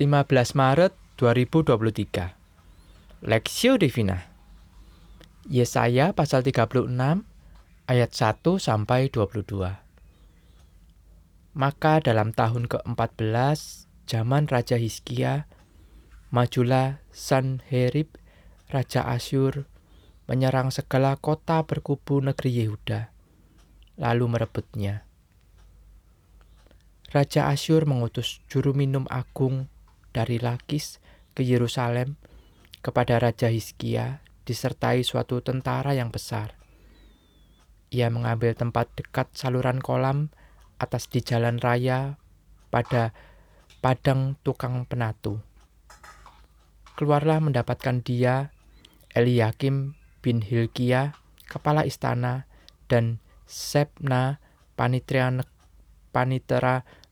15 Maret 2023 Lexio Divina. Yesaya pasal 36 ayat 1 sampai 22 Maka dalam tahun ke-14 zaman Raja Hizkia majulah Sanherib Raja Asyur menyerang segala kota berkubu negeri Yehuda lalu merebutnya. Raja Asyur mengutus juru minum agung dari Lakis ke Yerusalem kepada Raja Hizkia disertai suatu tentara yang besar. Ia mengambil tempat dekat saluran kolam atas di jalan raya pada padang tukang penatu. Keluarlah mendapatkan dia, Eliakim bin Hilkia, kepala istana, dan Sepna, panitera,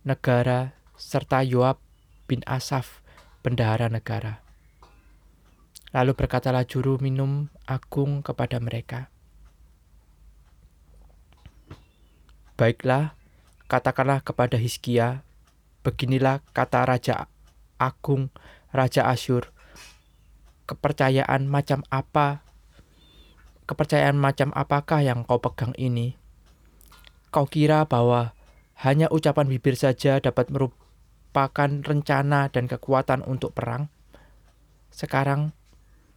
negara, serta Yoab bin Asaf, bendahara negara. Lalu berkatalah juru minum agung kepada mereka, Baiklah, katakanlah kepada Hizkia, beginilah kata Raja Agung, Raja Asyur, kepercayaan macam apa, kepercayaan macam apakah yang kau pegang ini? Kau kira bahwa hanya ucapan bibir saja dapat merupakan rencana dan kekuatan untuk perang? Sekarang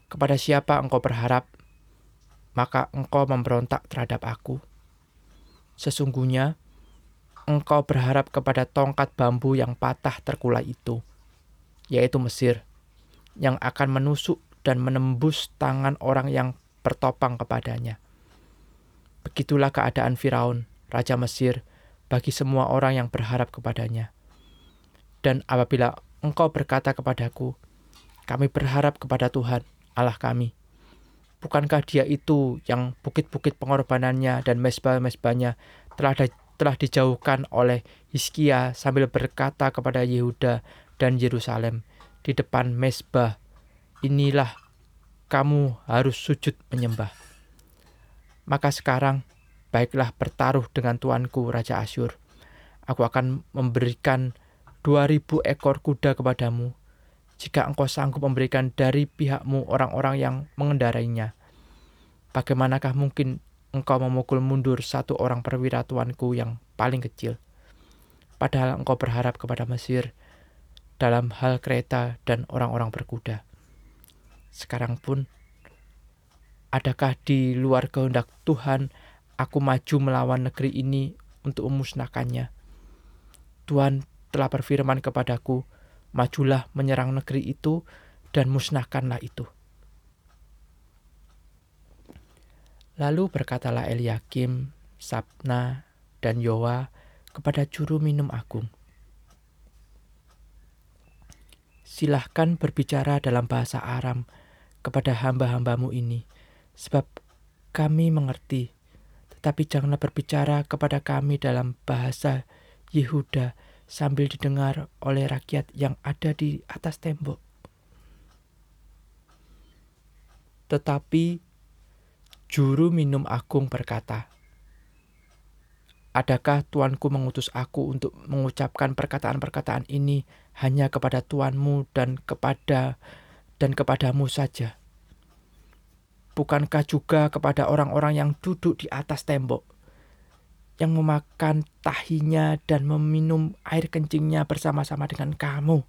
kepada siapa engkau berharap, maka engkau memberontak terhadap aku. Sesungguhnya, engkau berharap kepada tongkat bambu yang patah terkulai itu, yaitu Mesir, yang akan menusuk dan menembus tangan orang yang bertopang kepadanya. Begitulah keadaan Firaun, raja Mesir, bagi semua orang yang berharap kepadanya. Dan apabila engkau berkata kepadaku, "Kami berharap kepada Tuhan," Allah kami. Bukankah dia itu yang bukit-bukit pengorbanannya dan mesbah-mesbahnya telah telah dijauhkan oleh Hizkia sambil berkata kepada Yehuda dan Yerusalem di depan mesbah, inilah kamu harus sujud menyembah. Maka sekarang, baiklah bertaruh dengan tuanku Raja Asyur. Aku akan memberikan 2000 ekor kuda kepadamu jika engkau sanggup memberikan dari pihakmu orang-orang yang mengendarainya. Bagaimanakah mungkin engkau memukul mundur satu orang perwira tuanku yang paling kecil? Padahal engkau berharap kepada Mesir dalam hal kereta dan orang-orang berkuda. Sekarang pun, adakah di luar kehendak Tuhan aku maju melawan negeri ini untuk memusnahkannya? Tuhan telah berfirman kepadaku, majulah menyerang negeri itu dan musnahkanlah itu. Lalu berkatalah Eliakim, Sabna, dan Yoa kepada juru minum agung. Silahkan berbicara dalam bahasa Aram kepada hamba-hambamu ini, sebab kami mengerti, tetapi janganlah berbicara kepada kami dalam bahasa Yehuda sambil didengar oleh rakyat yang ada di atas tembok. Tetapi juru minum agung berkata, Adakah tuanku mengutus aku untuk mengucapkan perkataan-perkataan ini hanya kepada tuanmu dan kepada dan kepadamu saja? Bukankah juga kepada orang-orang yang duduk di atas tembok? Yang memakan tahinya dan meminum air kencingnya bersama-sama dengan kamu.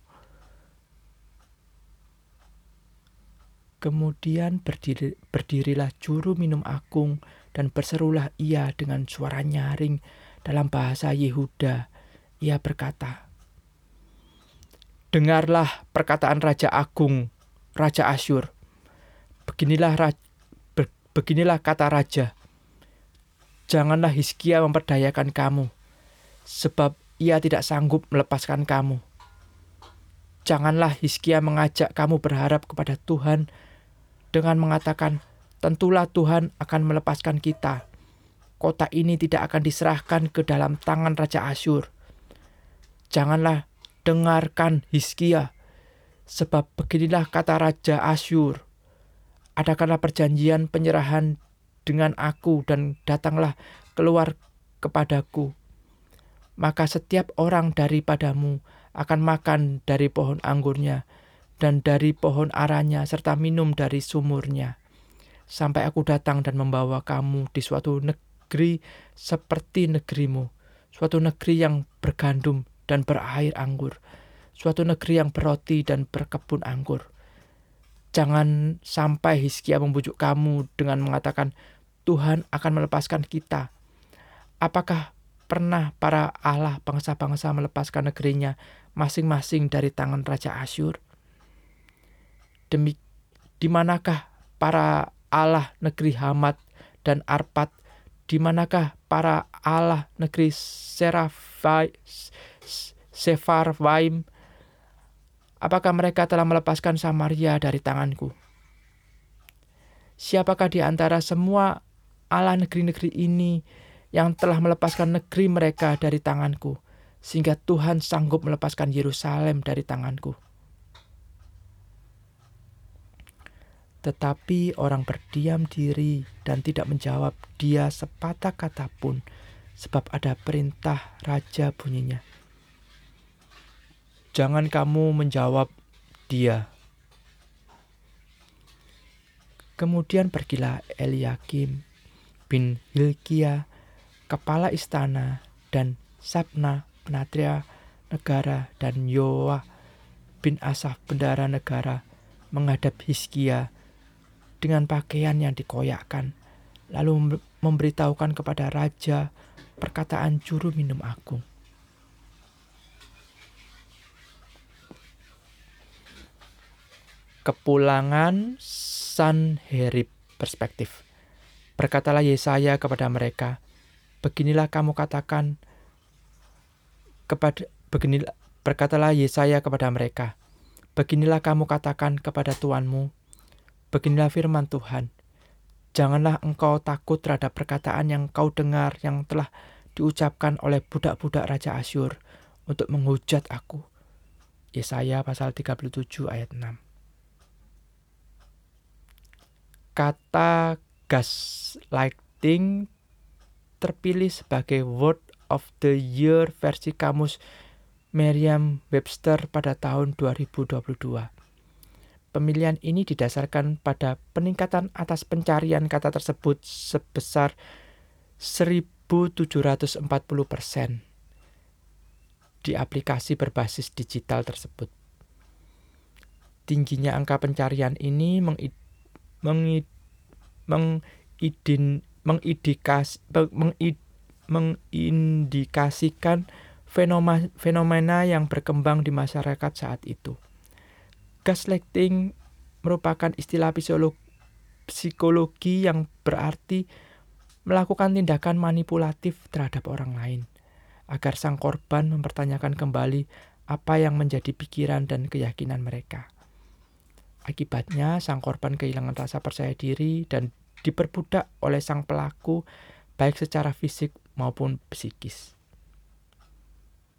Kemudian berdiri, berdirilah juru minum agung dan berserulah ia dengan suara nyaring dalam bahasa Yehuda. Ia berkata, Dengarlah perkataan Raja Agung, Raja Asyur. Beginilah, beginilah kata Raja, Janganlah Hizkia memperdayakan kamu, sebab ia tidak sanggup melepaskan kamu. Janganlah Hizkia mengajak kamu berharap kepada Tuhan dengan mengatakan, tentulah Tuhan akan melepaskan kita. Kota ini tidak akan diserahkan ke dalam tangan Raja Asyur. Janganlah dengarkan Hizkia, sebab beginilah kata Raja Asyur. Adakanlah perjanjian penyerahan dengan aku dan datanglah keluar kepadaku. Maka setiap orang daripadamu akan makan dari pohon anggurnya dan dari pohon aranya serta minum dari sumurnya. Sampai aku datang dan membawa kamu di suatu negeri seperti negerimu, suatu negeri yang bergandum dan berair anggur, suatu negeri yang berroti dan berkebun anggur. Jangan sampai Hizkia membujuk kamu dengan mengatakan, Tuhan akan melepaskan kita. Apakah pernah para Allah bangsa-bangsa melepaskan negerinya masing-masing dari tangan Raja Asyur? Demi di manakah para Allah negeri Hamat dan Arpat? Di manakah para Allah negeri Serafai, Sefarvaim? Apakah mereka telah melepaskan Samaria dari tanganku? Siapakah di antara semua Allah negeri-negeri ini yang telah melepaskan negeri mereka dari tanganku, sehingga Tuhan sanggup melepaskan Yerusalem dari tanganku. Tetapi orang berdiam diri dan tidak menjawab dia sepatah kata pun, sebab ada perintah raja bunyinya. Jangan kamu menjawab dia. Kemudian pergilah Eliakim bin Hilkia kepala istana, dan Sabna, penatria negara, dan Yoa bin Asaf, bendara negara, menghadap Hizkia dengan pakaian yang dikoyakkan, lalu memberitahukan kepada raja perkataan juru minum agung. Kepulangan Sanherib perspektif. Berkatalah Yesaya kepada mereka, Beginilah kamu katakan kepada beginilah berkatalah Yesaya kepada mereka. Beginilah kamu katakan kepada tuanmu. Beginilah firman Tuhan. Janganlah engkau takut terhadap perkataan yang kau dengar yang telah diucapkan oleh budak-budak Raja Asyur untuk menghujat aku. Yesaya pasal 37 ayat 6. Kata gaslighting terpilih sebagai Word of the Year versi kamus Merriam-Webster pada tahun 2022. Pemilihan ini didasarkan pada peningkatan atas pencarian kata tersebut sebesar 1740 persen di aplikasi berbasis digital tersebut. Tingginya angka pencarian ini mengid, mengid, mengidin, mengidikas, mengid, mengindikasikan fenomena, fenomena yang berkembang di masyarakat saat itu. Gaslighting merupakan istilah psikologi yang berarti melakukan tindakan manipulatif terhadap orang lain agar sang korban mempertanyakan kembali apa yang menjadi pikiran dan keyakinan mereka. Akibatnya, sang korban kehilangan rasa percaya diri dan diperbudak oleh sang pelaku baik secara fisik maupun psikis.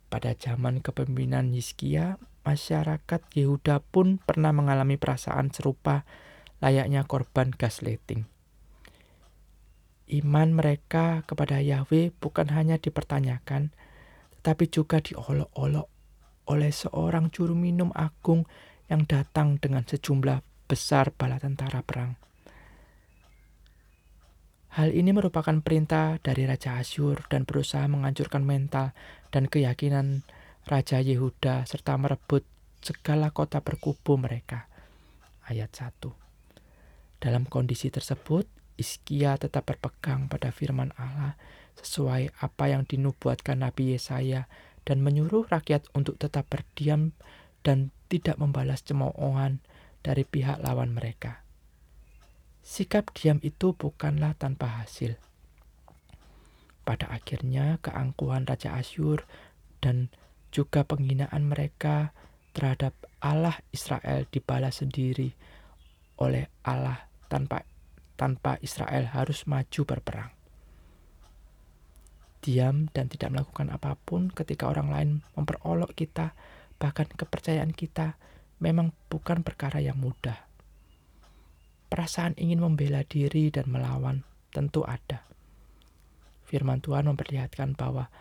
Pada zaman kepemimpinan Hizkia, masyarakat Yehuda pun pernah mengalami perasaan serupa layaknya korban gaslighting. Iman mereka kepada Yahweh bukan hanya dipertanyakan, tetapi juga diolok-olok oleh seorang juru minum agung yang datang dengan sejumlah besar bala tentara perang. Hal ini merupakan perintah dari Raja Asyur dan berusaha menghancurkan mental dan keyakinan Raja Yehuda serta merebut segala kota berkubu mereka. Ayat 1 Dalam kondisi tersebut, Iskia tetap berpegang pada firman Allah sesuai apa yang dinubuatkan Nabi Yesaya dan menyuruh rakyat untuk tetap berdiam dan tidak membalas cemoohan dari pihak lawan mereka. Sikap diam itu bukanlah tanpa hasil. Pada akhirnya, keangkuhan Raja Asyur dan juga penghinaan mereka terhadap Allah Israel dibalas sendiri oleh Allah tanpa tanpa Israel harus maju berperang. Diam dan tidak melakukan apa pun ketika orang lain memperolok kita, bahkan kepercayaan kita, memang bukan perkara yang mudah. Perasaan ingin membela diri dan melawan tentu ada. Firman Tuhan memperlihatkan bahwa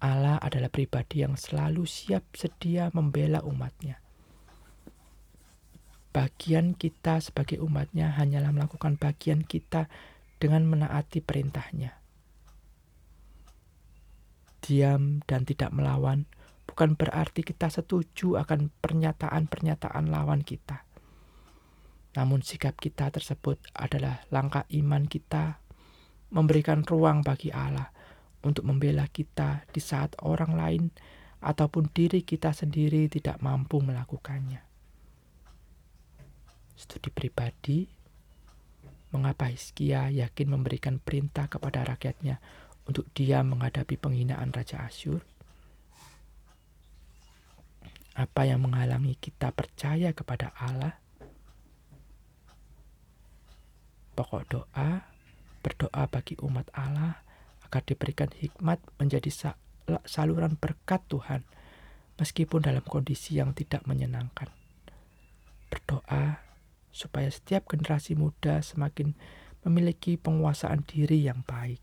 Allah adalah pribadi yang selalu siap sedia membela umatnya. Bagian kita sebagai umatnya hanyalah melakukan bagian kita dengan menaati perintahnya. Diam dan tidak melawan bukan berarti kita setuju akan pernyataan-pernyataan lawan kita. Namun sikap kita tersebut adalah langkah iman kita memberikan ruang bagi Allah untuk membela kita di saat orang lain ataupun diri kita sendiri tidak mampu melakukannya. Studi pribadi, mengapa Hizkia yakin memberikan perintah kepada rakyatnya untuk dia menghadapi penghinaan Raja Asyur? Apa yang menghalangi kita percaya kepada Allah? Pokok doa, berdoa bagi umat Allah agar diberikan hikmat menjadi saluran berkat Tuhan meskipun dalam kondisi yang tidak menyenangkan. Berdoa supaya setiap generasi muda semakin memiliki penguasaan diri yang baik.